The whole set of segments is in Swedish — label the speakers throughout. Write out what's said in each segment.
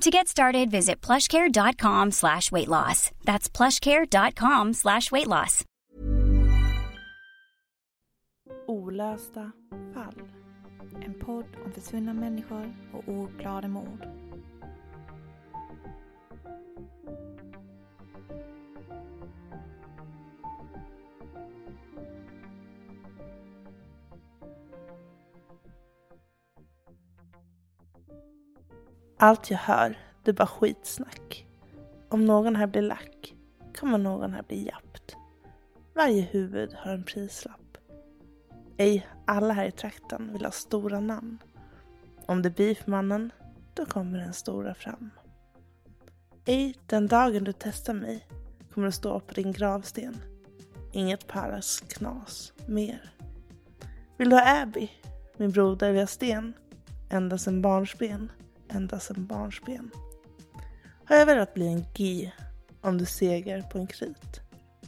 Speaker 1: To get started, visit plushcare.com slash weight loss. That's plushcare.com slash weight loss.
Speaker 2: Olösta fall. En podd om försvunna människor och ouppklarade mord. Allt jag hör, det är bara skitsnack. Om någon här blir lack kommer någon här bli jappt. Varje huvud har en prislapp. Ej, alla här i trakten vill ha stora namn. Om det är beefmannen, då kommer den stora fram. Ej, den dagen du testar mig kommer det stå på din gravsten. Inget paras knas mer. Vill du ha Abby? Min broder via sten. Ända sen barnsben, ända sen barnsben. Har jag velat bli en G om du seger på en krit?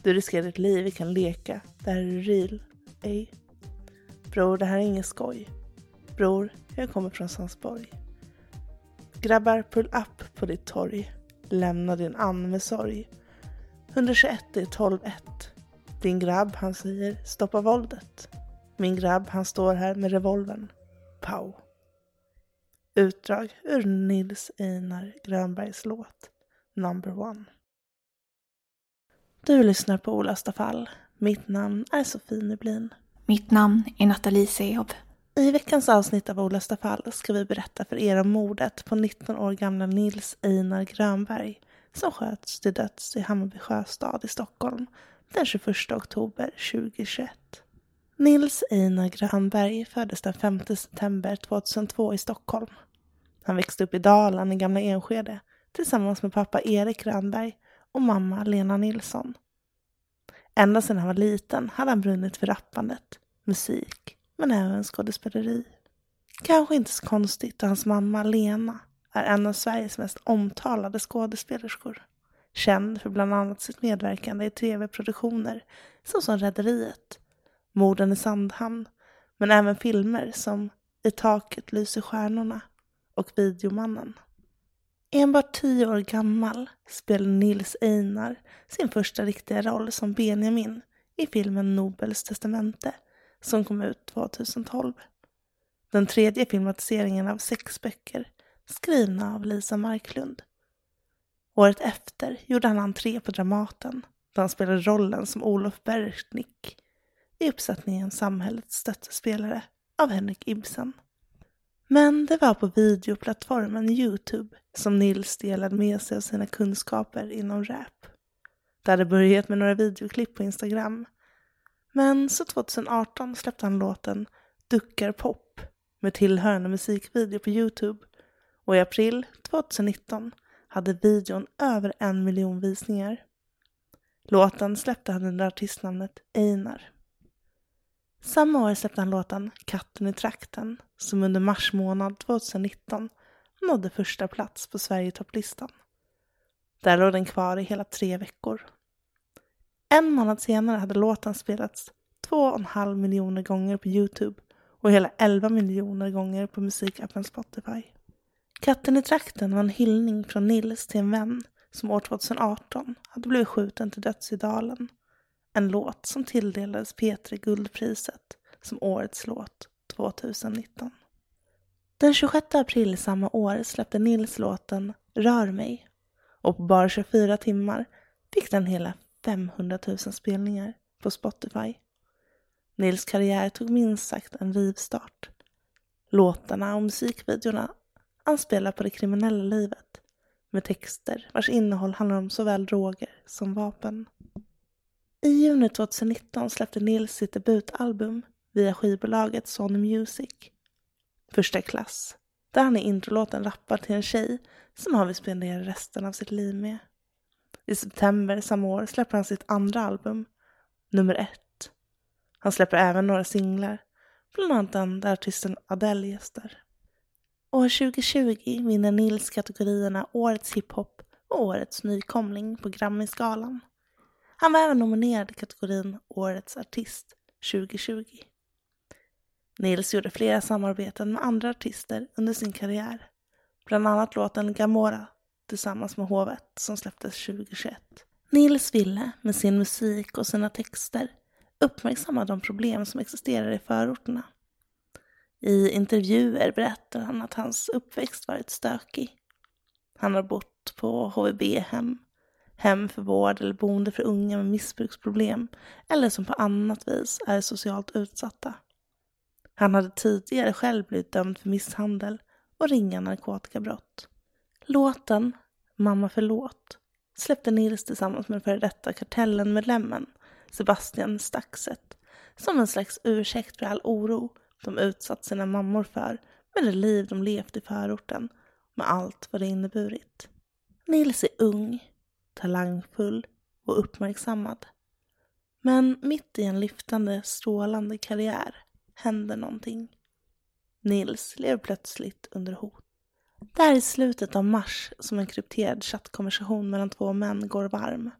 Speaker 2: Du riskerar ditt liv, vi kan leka. Det här är real, ej. Bror, det här är inget skoj. Bror, jag kommer från Sandsborg. Grabbar, pull up på ditt torg. Lämna din an med sorg. 121 är 12-1. Din grabb, han säger stoppa våldet. Min grabb, han står här med revolvern. Pow. Utdrag ur Nils Einar Grönbergs låt Number One. Du lyssnar på Olösta fall. Mitt namn är Sofie Nublin.
Speaker 3: Mitt namn är Nathalie Sehob.
Speaker 2: I veckans avsnitt av Olösta fall ska vi berätta för er om mordet på 19 år gamla Nils Einar Grönberg som sköts till döds i Hammarby sjöstad i Stockholm den 21 oktober 2021. Nils Einar Grönberg föddes den 5 september 2002 i Stockholm. Han växte upp i Dalarna i Gamla Enskede tillsammans med pappa Erik Grönberg och mamma Lena Nilsson. Ända sedan han var liten hade han brunnit för rappandet, musik, men även skådespeleri. Kanske inte så konstigt då hans mamma Lena är en av Sveriges mest omtalade skådespelerskor. Känd för bland annat sitt medverkande i tv-produktioner såsom Rederiet, Morden i Sandhamn, men även filmer som I taket lyser stjärnorna och Videomannen. Enbart tio år gammal spelade Nils Einar sin första riktiga roll som Benjamin i filmen Nobels testamente som kom ut 2012. Den tredje filmatiseringen av sex böcker skrivna av Lisa Marklund. Året efter gjorde han entré på Dramaten där han spelade rollen som Olof Berchnick i uppsättningen Samhällets stöttespelare av Henrik Ibsen. Men det var på videoplattformen Youtube som Nils delade med sig av sina kunskaper inom rap. Det hade börjat med några videoklipp på Instagram. Men så 2018 släppte han låten Duckar pop med tillhörande musikvideo på Youtube och i april 2019 hade videon över en miljon visningar. Låten släppte han under artistnamnet Einar. Samma år släppte han låten Katten i trakten som under mars månad 2019 nådde första plats på Sverigetopplistan. Där låg den kvar i hela tre veckor. En månad senare hade låten spelats två och en halv miljoner gånger på Youtube och hela 11 miljoner gånger på musikappen Spotify. Katten i trakten var en hyllning från Nils till en vän som år 2018 hade blivit skjuten till döds i dalen. En låt som tilldelades P3 Guldpriset som årets låt 2019. Den 26 april samma år släppte Nils låten Rör mig och på bara 24 timmar fick den hela 500 000 spelningar på Spotify. Nils karriär tog minst sagt en rivstart. Låtarna och musikvideorna anspelar på det kriminella livet med texter vars innehåll handlar om såväl droger som vapen. I juni 2019 släppte Nils sitt debutalbum via skivbolaget Sony Music. Första klass, där han i introlåten rappar till en tjej som han vill spendera resten av sitt liv med. I september samma år släpper han sitt andra album, nummer ett. Han släpper även några singlar, bland annat den där artisten Adele gästar. År 2020 vinner Nils kategorierna Årets hiphop och Årets nykomling på Grammisgalan. Han var även nominerad i kategorin Årets artist 2020. Nils gjorde flera samarbeten med andra artister under sin karriär. Bland annat låten Gamora tillsammans med Hovet som släpptes 2021. Nils ville med sin musik och sina texter uppmärksamma de problem som existerar i förorterna. I intervjuer berättar han att hans uppväxt varit stökig. Han har bott på HVB-hem, hem för vård eller boende för unga med missbruksproblem eller som på annat vis är socialt utsatta. Han hade tidigare själv blivit dömd för misshandel och ringa narkotikabrott. Låten Mamma förlåt släppte Nils tillsammans med den före detta Kartellen-medlemmen Sebastian Staxet som en slags ursäkt för all oro de utsatt sina mammor för med det liv de levt i förorten med allt vad det inneburit. Nils är ung, talangfull och uppmärksammad. Men mitt i en lyftande, strålande karriär händer någonting. Nils lever plötsligt under hot. Det är i slutet av mars som en krypterad chattkonversation mellan två män går varm.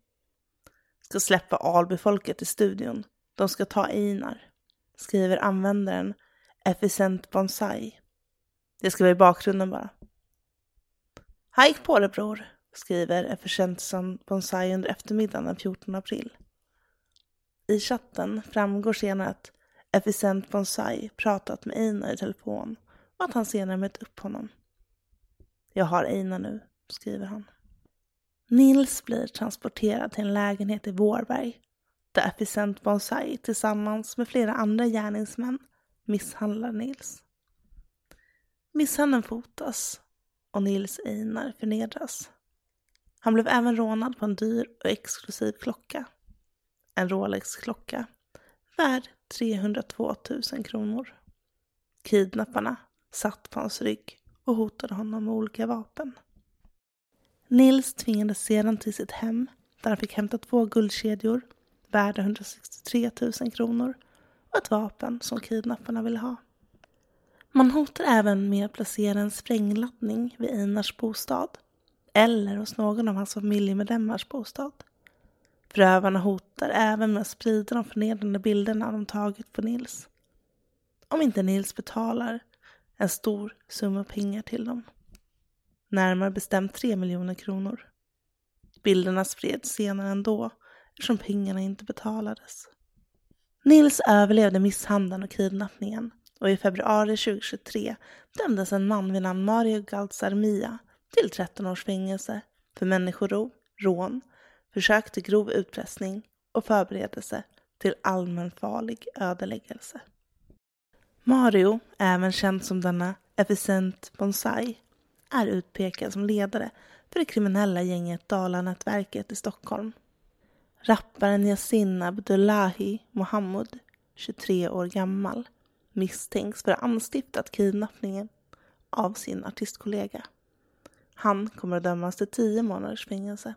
Speaker 2: Ska släppa Albyfolket i studion. De ska ta Einar, skriver användaren Efficient Bonsai. Det ska vara i bakgrunden bara. Hajk på det bror, skriver Efficient Bonsai under eftermiddagen den 14 april. I chatten framgår senare att Efficient Bonsai pratat med Einar i telefon och att han senare mött upp honom. Jag har Einar nu, skriver han. Nils blir transporterad till en lägenhet i Vårberg där Efficient Bonsai tillsammans med flera andra gärningsmän misshandlar Nils. Misshandeln fotas och Nils Einar förnedras. Han blev även rånad på en dyr och exklusiv klocka. En Rolex-klocka värd 302 000 kronor. Kidnapparna satt på hans rygg och hotade honom med olika vapen. Nils tvingades sedan till sitt hem där han fick hämta två guldkedjor värda 163 000 kronor och ett vapen som kidnapparna ville ha. Man hotar även med att placera en sprängladdning vid Einars bostad eller hos någon av hans familjemedlemmars bostad. Förövarna hotar även med att sprida de förnedrande bilderna de tagit på Nils. Om inte Nils betalar en stor summa pengar till dem. Närmare bestämt tre miljoner kronor. Bilderna spreds senare ändå eftersom pengarna inte betalades. Nils överlevde misshandeln och kidnappningen och i februari 2023 dömdes en man vid namn Mario Galtzarmia till 13 års fängelse för människorov, rån, försök till grov utpressning och förberedelse till allmänfarlig ödeläggelse. Mario, även känd som denna Efficient Bonsai, är utpekad som ledare för det kriminella gänget Dalanätverket i Stockholm. Rapparen Yasin Abdullahi Mohammed, 23 år gammal, misstänks för att ha anstiftat kidnappningen av sin artistkollega. Han kommer att dömas till tio månaders fängelse.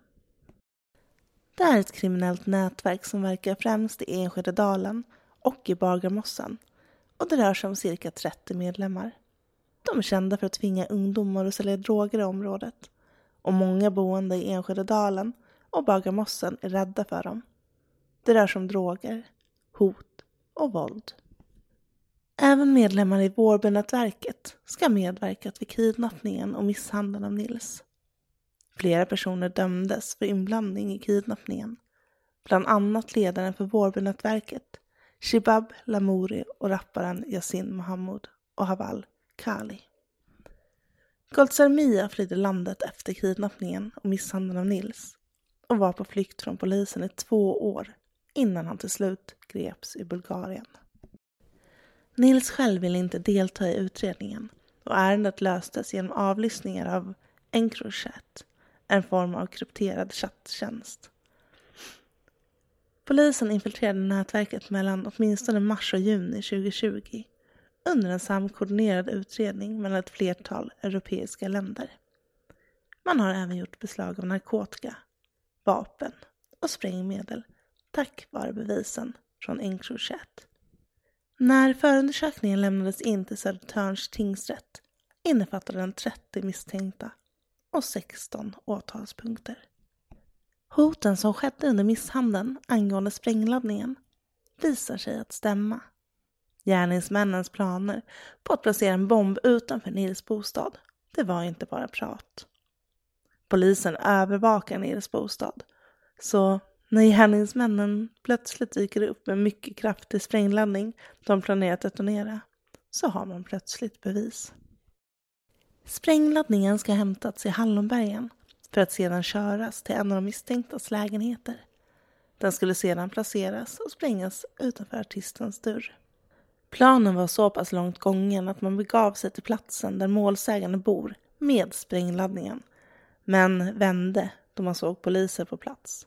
Speaker 2: Det är ett kriminellt nätverk som verkar främst i Enskededalen och i Bagarmossen och det rör sig om cirka 30 medlemmar. De är kända för att tvinga ungdomar att sälja droger i området och många boende i Enskededalen och Bagarmossen är rädda för dem. Det rör sig om droger, hot och våld. Även medlemmar i Vårbynätverket ska ha medverkat vid kidnappningen och misshandeln av Nils. Flera personer dömdes för inblandning i kidnappningen. Bland annat ledaren för Vårbynätverket, Shibab Lamouri och rapparen Yasin Mohammed och Haval Kali. Goldsarmia flydde landet efter kidnappningen och misshandeln av Nils och var på flykt från polisen i två år innan han till slut greps i Bulgarien. Nils själv ville inte delta i utredningen och ärendet löstes genom avlyssningar av Encrochat, en form av krypterad chatttjänst. Polisen infiltrerade nätverket mellan åtminstone mars och juni 2020 under en samkoordinerad utredning mellan ett flertal europeiska länder. Man har även gjort beslag av narkotika, vapen och sprängmedel tack vare bevisen från Encrochat. När förundersökningen lämnades in till Södertörns tingsrätt innefattade den 30 misstänkta och 16 åtalspunkter. Hoten som skedde under misshandeln angående sprängladdningen visar sig att stämma. Gärningsmännens planer på att placera en bomb utanför Nils bostad, det var inte bara prat. Polisen övervakar Nils bostad, så när gärningsmännen plötsligt dyker upp med mycket kraftig sprängladdning de planerar att detonera, så har man plötsligt bevis. Sprängladdningen ska ha hämtats i Hallonbergen för att sedan köras till en av de misstänktas lägenheter. Den skulle sedan placeras och sprängas utanför artistens dörr. Planen var så pass långt gången att man begav sig till platsen där målsägande bor med sprängladdningen, men vände då man såg poliser på plats,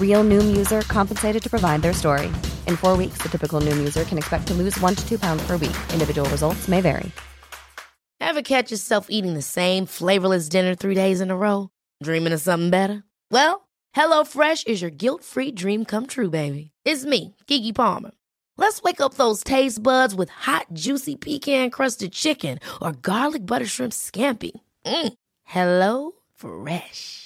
Speaker 4: Real Noom user compensated to provide their story. In four weeks, the typical Noom user can expect to lose one to two pounds per week. Individual results may vary.
Speaker 5: Ever catch yourself eating the same flavorless dinner three days in a row? Dreaming of something better? Well, HelloFresh is your guilt free dream come true, baby. It's me, Gigi Palmer. Let's wake up those taste buds with hot, juicy pecan crusted chicken or garlic butter shrimp scampi. Mm. Hello Fresh.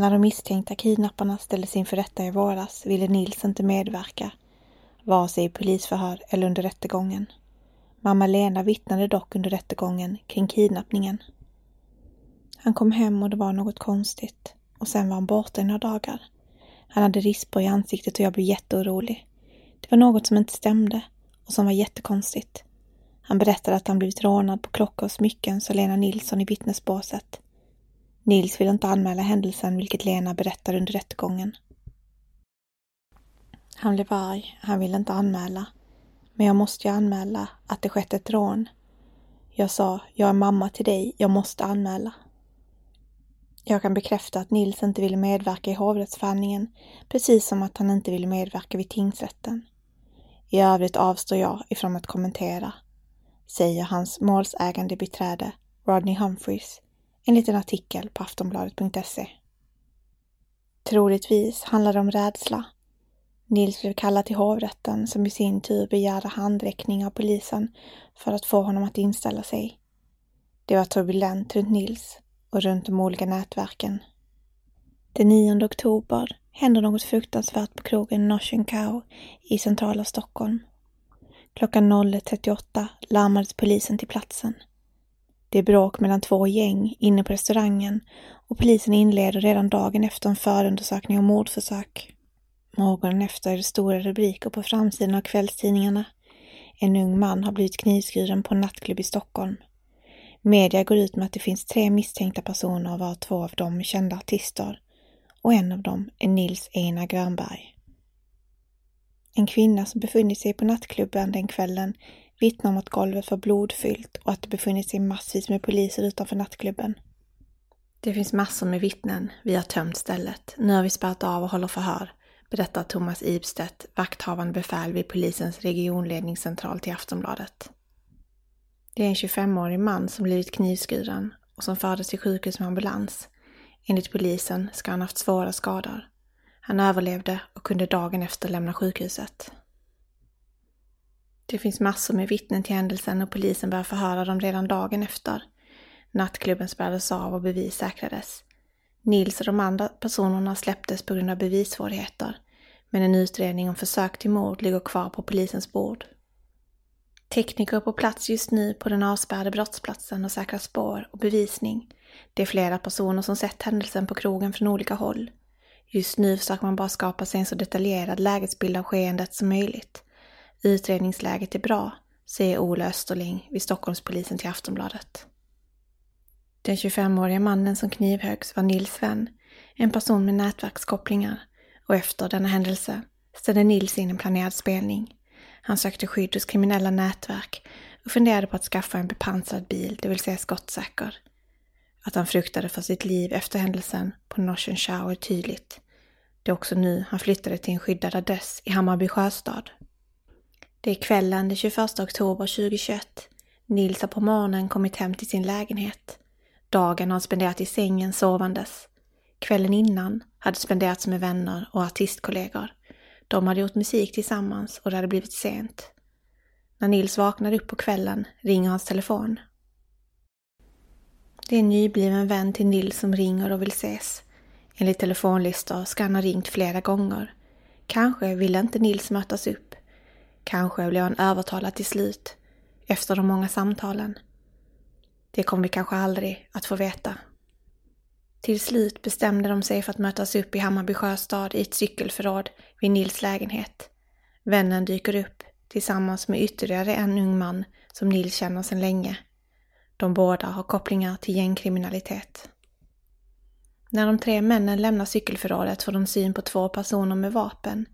Speaker 3: När de misstänkta kidnapparna ställdes inför rätta i våras ville Nils inte medverka, vare sig i polisförhör eller under rättegången. Mamma Lena vittnade dock under rättegången kring kidnappningen. Han kom hem och det var något konstigt och sen var han borta i några dagar. Han hade rispor i ansiktet och jag blev jätteorolig. Det var något som inte stämde och som var jättekonstigt. Han berättade att han blivit rånad på klocka och smycken, sa Lena Nilsson i vittnesbåset. Nils ville inte anmäla händelsen, vilket Lena berättar under rättegången. Han blev arg. Han ville inte anmäla. Men jag måste ju anmäla att det skett ett rån. Jag sa, jag är mamma till dig, jag måste anmäla. Jag kan bekräfta att Nils inte ville medverka i hovrättsförhandlingen, precis som att han inte ville medverka vid tingsrätten. I övrigt avstår jag ifrån att kommentera, säger hans målsägande biträde Rodney Humphreys enligt en artikel på aftonbladet.se. Troligtvis handlar det om rädsla. Nils blev kallad till hovrätten som i sin tur begärde handräckning av polisen för att få honom att inställa sig. Det var turbulent runt Nils och runt de olika nätverken. Den 9 oktober händer något fruktansvärt på krogen Notion Cow i centrala Stockholm. Klockan 01.38 larmades polisen till platsen. Det är bråk mellan två gäng inne på restaurangen och polisen inleder redan dagen efter en förundersökning om mordförsök. Morgonen efter är det stora rubriker på framsidan av kvällstidningarna. En ung man har blivit knivskuren på en nattklubb i Stockholm. Media går ut med att det finns tre misstänkta personer var två av dem är kända artister och en av dem är Nils Einar Grönberg. En kvinna som befunnit sig på nattklubben den kvällen vittnar om att golvet var blodfyllt och att det befunnit sig massvis med poliser utanför nattklubben. Det finns massor med vittnen. Vi har tömt stället. Nu har vi spärrat av och håller förhör, berättar Thomas Ibstedt, vakthavande befäl vid polisens regionledningscentral till Aftonbladet. Det är en 25-årig man som blivit knivskuren och som fördes till sjukhus med ambulans. Enligt polisen ska han haft svåra skador. Han överlevde och kunde dagen efter lämna sjukhuset. Det finns massor med vittnen till händelsen och polisen började förhöra dem redan dagen efter. Nattklubben spärrades av och bevis säkrades. Nils och de andra personerna släpptes på grund av bevissvårigheter, men en utredning om försök till mord ligger kvar på polisens bord. Tekniker är på plats just nu på den avspärrade brottsplatsen och säkrar spår och bevisning. Det är flera personer som sett händelsen på krogen från olika håll. Just nu försöker man bara skapa sig en så detaljerad lägesbild av skeendet som möjligt. Utredningsläget är bra, säger Ola Österling vid Stockholmspolisen till Aftonbladet. Den 25-årige mannen som knivhögs var Nils vän, en person med nätverkskopplingar och efter denna händelse ställde Nils in en planerad spelning. Han sökte skydd hos kriminella nätverk och funderade på att skaffa en bepansrad bil, det vill säga skottsäker. Att han fruktade för sitt liv efter händelsen på Norsen Show är tydligt. Det är också nu han flyttade till en skyddad adress i Hammarby sjöstad. Det är kvällen den 21 oktober 2021. Nils har på morgonen kommit hem till sin lägenhet. Dagen har han spenderat i sängen sovandes. Kvällen innan hade spenderats med vänner och artistkollegor. De hade gjort musik tillsammans och det hade blivit sent. När Nils vaknade upp på kvällen ringer hans telefon. Det är en nybliven vän till Nils som ringer och vill ses. Enligt telefonlistor ska han ha ringt flera gånger. Kanske ville inte Nils mötas upp. Kanske blev han övertalad till slut, efter de många samtalen. Det kommer vi kanske aldrig att få veta. Till slut bestämde de sig för att mötas upp i Hammarby sjöstad i ett cykelförråd vid Nils lägenhet. Vännen dyker upp tillsammans med ytterligare en ung man som Nils känner sedan länge. De båda har kopplingar till gängkriminalitet. När de tre männen lämnar cykelförrådet får de syn på två personer med vapen.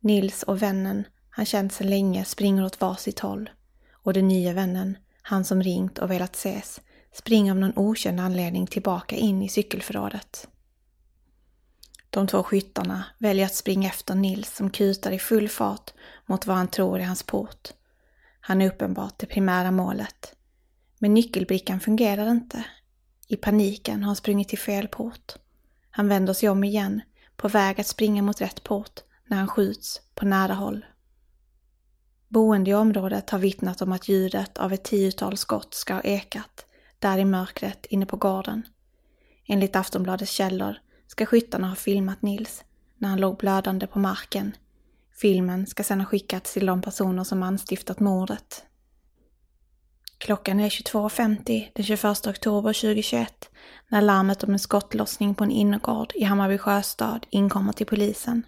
Speaker 3: Nils och vännen han känt sedan länge springer åt varsitt håll. Och den nya vännen, han som ringt och velat ses, springer av någon okänd anledning tillbaka in i cykelförrådet. De två skyttarna väljer att springa efter Nils som kutar i full fart mot vad han tror är hans port. Han är uppenbart det primära målet. Men nyckelbrickan fungerar inte. I paniken har han sprungit till fel port. Han vänder sig om igen, på väg att springa mot rätt port, när han skjuts på nära håll. Boende i området har vittnat om att ljudet av ett tiotal skott ska ha ekat där i mörkret inne på gården. Enligt Aftonbladets källor ska skyttarna ha filmat Nils när han låg blödande på marken. Filmen ska sedan ha skickats till de personer som anstiftat mordet. Klockan är 22.50 den 21 oktober 2021 när larmet om en skottlossning på en innergård i Hammarby sjöstad inkommer till polisen.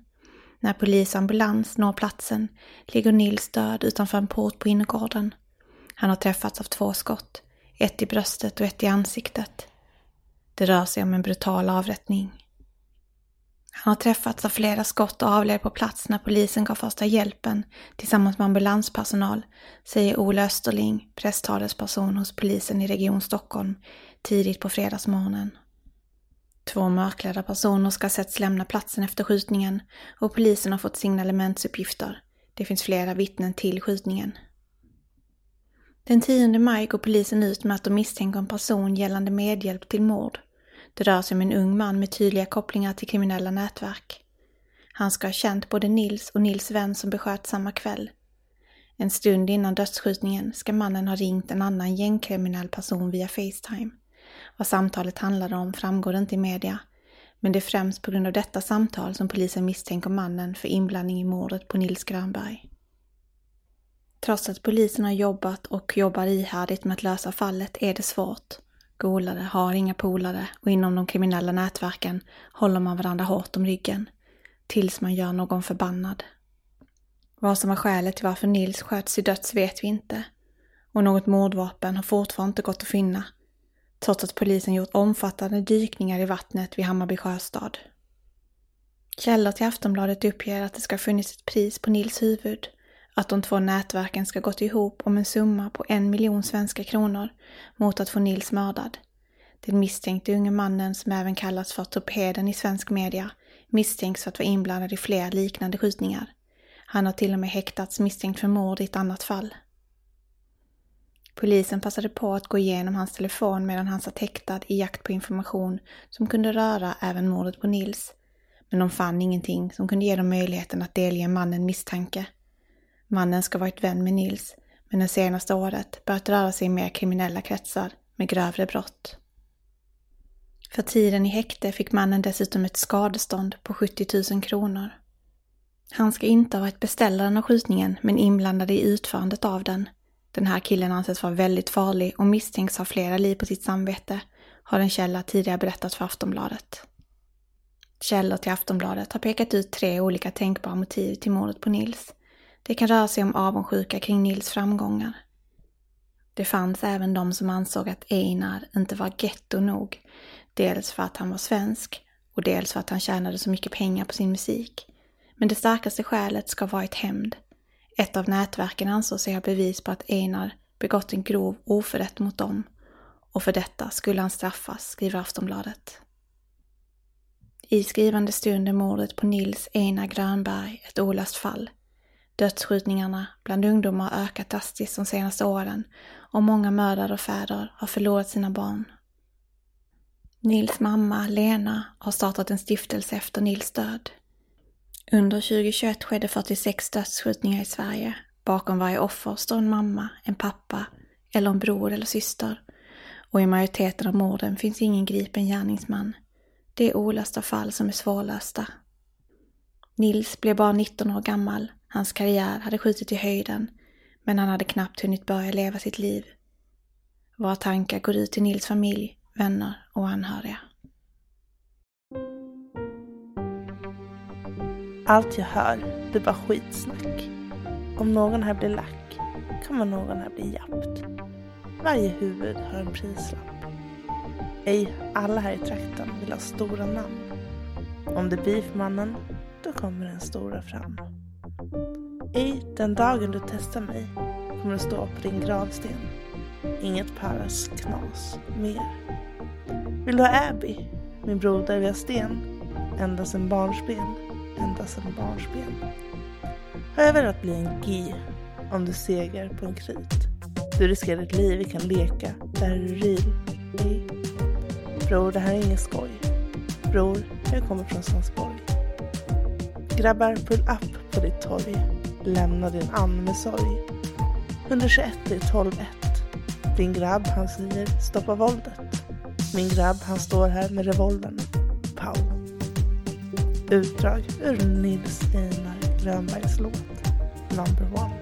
Speaker 3: När polisambulans når platsen ligger Nils död utanför en port på innergården. Han har träffats av två skott, ett i bröstet och ett i ansiktet. Det rör sig om en brutal avrättning. Han har träffats av flera skott och avled på plats när polisen gav första hjälpen tillsammans med ambulanspersonal, säger Ola Österling, presstalesperson hos polisen i Region Stockholm, tidigt på fredagsmorgonen. Två mörklädda personer ska ha setts lämna platsen efter skjutningen och polisen har fått signalementsuppgifter. Det finns flera vittnen till skjutningen. Den 10 maj går polisen ut med att de misstänker en person gällande medhjälp till mord. Det rör sig om en ung man med tydliga kopplingar till kriminella nätverk. Han ska ha känt både Nils och Nils vän som besköt samma kväll. En stund innan dödsskjutningen ska mannen ha ringt en annan gängkriminell person via Facetime. Vad samtalet handlade om framgår inte i media, men det är främst på grund av detta samtal som polisen misstänker mannen för inblandning i mordet på Nils Grönberg. Trots att polisen har jobbat och jobbar ihärdigt med att lösa fallet är det svårt. Golare har inga polare och inom de kriminella nätverken håller man varandra hårt om ryggen. tills man gör någon förbannad. Vad som var skälet till varför Nils sköts till döds vet vi inte. Och något mordvapen har fortfarande inte gått att finna. Trots att polisen gjort omfattande dykningar i vattnet vid Hammarby sjöstad. Källor till Aftonbladet uppger att det ska ha funnits ett pris på Nils huvud, att de två nätverken ska gått ihop om en summa på en miljon svenska kronor mot att få Nils mördad. Den misstänkte unge mannen, som även kallats för torpeden i svensk media, misstänks för att vara inblandad i flera liknande skjutningar. Han har till och med häktats misstänkt för mord i ett annat fall. Polisen passade på att gå igenom hans telefon medan han satt häktad i jakt på information som kunde röra även mordet på Nils. Men de fann ingenting som kunde ge dem möjligheten att delge mannen misstanke. Mannen ska varit vän med Nils, men det senaste året börjat röra sig i mer kriminella kretsar med grövre brott. För tiden i häkte fick mannen dessutom ett skadestånd på 70 000 kronor. Han ska inte ha varit beställaren av skjutningen, men inblandad i utförandet av den. Den här killen anses vara väldigt farlig och misstänks ha flera liv på sitt samvete, har en källa tidigare berättat för Aftonbladet. Källor till Aftonbladet har pekat ut tre olika tänkbara motiv till mordet på Nils. Det kan röra sig om avundsjuka kring Nils framgångar. Det fanns även de som ansåg att Einar inte var getto nog, dels för att han var svensk och dels för att han tjänade så mycket pengar på sin musik. Men det starkaste skälet ska ha varit hämnd. Ett av nätverken ansåg sig ha bevis på att Einar begått en grov oförrätt mot dem och för detta skulle han straffas, skriver Aftonbladet. I skrivande stund är mordet på Nils Einar Grönberg ett olöst fall. Dödsskjutningarna bland ungdomar har ökat drastiskt de senaste åren och många mördare och fäder har förlorat sina barn. Nils mamma, Lena, har startat en stiftelse efter Nils död. Under 2021 skedde 46 dödsskjutningar i Sverige. Bakom varje offer står en mamma, en pappa eller en bror eller syster. Och i majoriteten av morden finns ingen gripen gärningsman. Det är olösta fall som är svårlösta. Nils blev bara 19 år gammal. Hans karriär hade skjutit i höjden, men han hade knappt hunnit börja leva sitt liv. Våra tankar går ut till Nils familj, vänner och anhöriga.
Speaker 2: Allt jag hör, det är bara skitsnack. Om någon här blir lack, kommer någon här bli jappt. Varje huvud har en prislapp. Ej, alla här i trakten vill ha stora namn. Om det blir för mannen, då kommer den stora fram. Ej, den dagen du testar mig kommer det stå på din gravsten. Inget paras knas mer. Vill du ha Abby, min broder vi har sten, ända sedan barnsben ända sedan barnsben. Har jag velat bli en G om du seger på en krit. Du riskerar ditt liv, vi kan leka. Där är du real. Bror, det här är inget skoj. Bror, jag kommer från Sandsborg. Grabbar, pull up på ditt torg. Lämna din and med sorg. 121 är 12 1. Din grabb, han säger stoppa våldet. Min grabb, han står här med revolvern. Utdrag ur Nils Einar Grönbergs låt Number One.